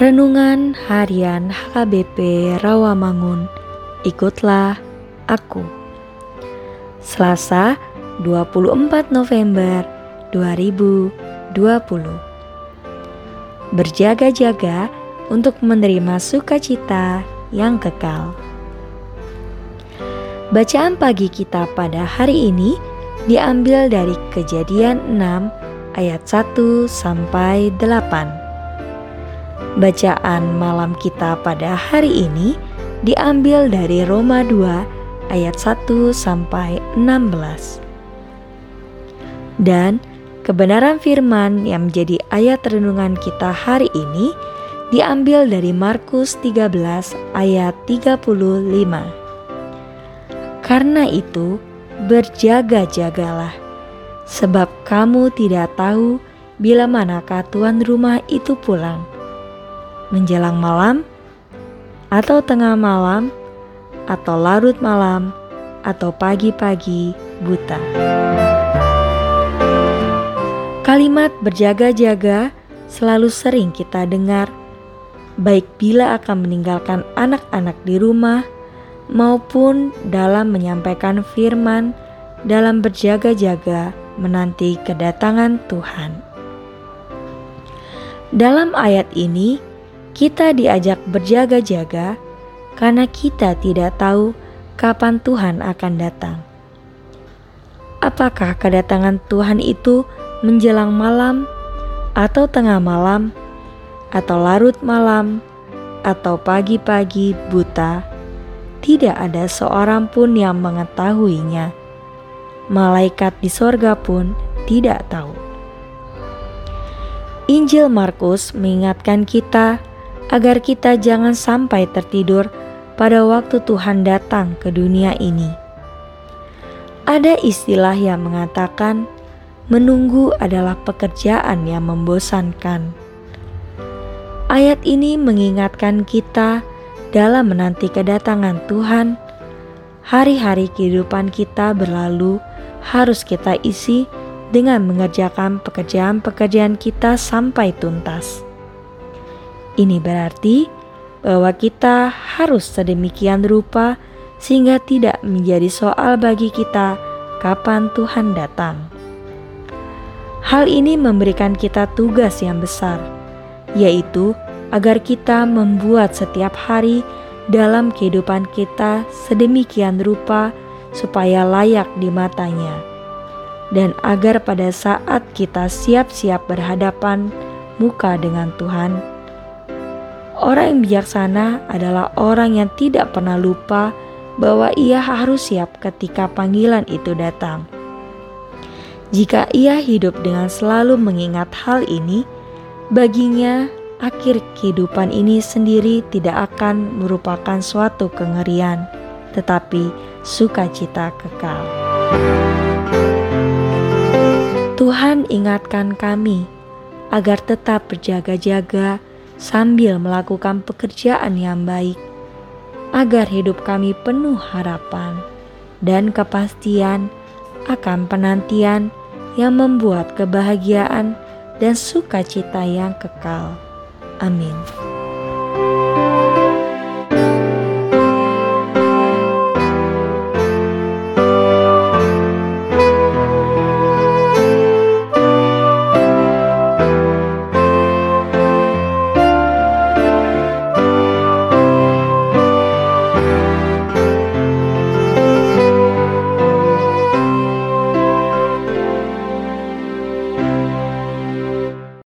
Renungan Harian HKBP Rawamangun. Ikutlah aku. Selasa 24 November 2020 Berjaga-jaga untuk menerima sukacita yang kekal. Bacaan pagi kita pada hari ini diambil dari kejadian 6 ayat 1 sampai 8. Bacaan malam kita pada hari ini diambil dari Roma 2 ayat 1 sampai 16. Dan kebenaran firman yang menjadi ayat renungan kita hari ini diambil dari Markus 13 ayat 35. Karena itu, berjaga-jagalah, sebab kamu tidak tahu bila manakah tuan rumah itu pulang. Menjelang malam, atau tengah malam, atau larut malam, atau pagi-pagi buta. Kalimat berjaga-jaga selalu sering kita dengar, baik bila akan meninggalkan anak-anak di rumah maupun dalam menyampaikan firman dalam berjaga-jaga menanti kedatangan Tuhan. Dalam ayat ini, kita diajak berjaga-jaga karena kita tidak tahu kapan Tuhan akan datang. Apakah kedatangan Tuhan itu menjelang malam, atau tengah malam, atau larut malam, atau pagi-pagi buta? tidak ada seorang pun yang mengetahuinya. Malaikat di sorga pun tidak tahu. Injil Markus mengingatkan kita agar kita jangan sampai tertidur pada waktu Tuhan datang ke dunia ini. Ada istilah yang mengatakan menunggu adalah pekerjaan yang membosankan. Ayat ini mengingatkan kita dalam menanti kedatangan Tuhan, hari-hari kehidupan kita berlalu harus kita isi dengan mengerjakan pekerjaan-pekerjaan kita sampai tuntas. Ini berarti bahwa kita harus sedemikian rupa sehingga tidak menjadi soal bagi kita kapan Tuhan datang. Hal ini memberikan kita tugas yang besar, yaitu agar kita membuat setiap hari dalam kehidupan kita sedemikian rupa supaya layak di matanya, dan agar pada saat kita siap-siap berhadapan muka dengan Tuhan, orang yang bijaksana adalah orang yang tidak pernah lupa bahwa ia harus siap ketika panggilan itu datang. Jika ia hidup dengan selalu mengingat hal ini, baginya akhir kehidupan ini sendiri tidak akan merupakan suatu kengerian, tetapi sukacita kekal. Tuhan ingatkan kami agar tetap berjaga-jaga sambil melakukan pekerjaan yang baik, agar hidup kami penuh harapan dan kepastian akan penantian yang membuat kebahagiaan dan sukacita yang kekal. Amin.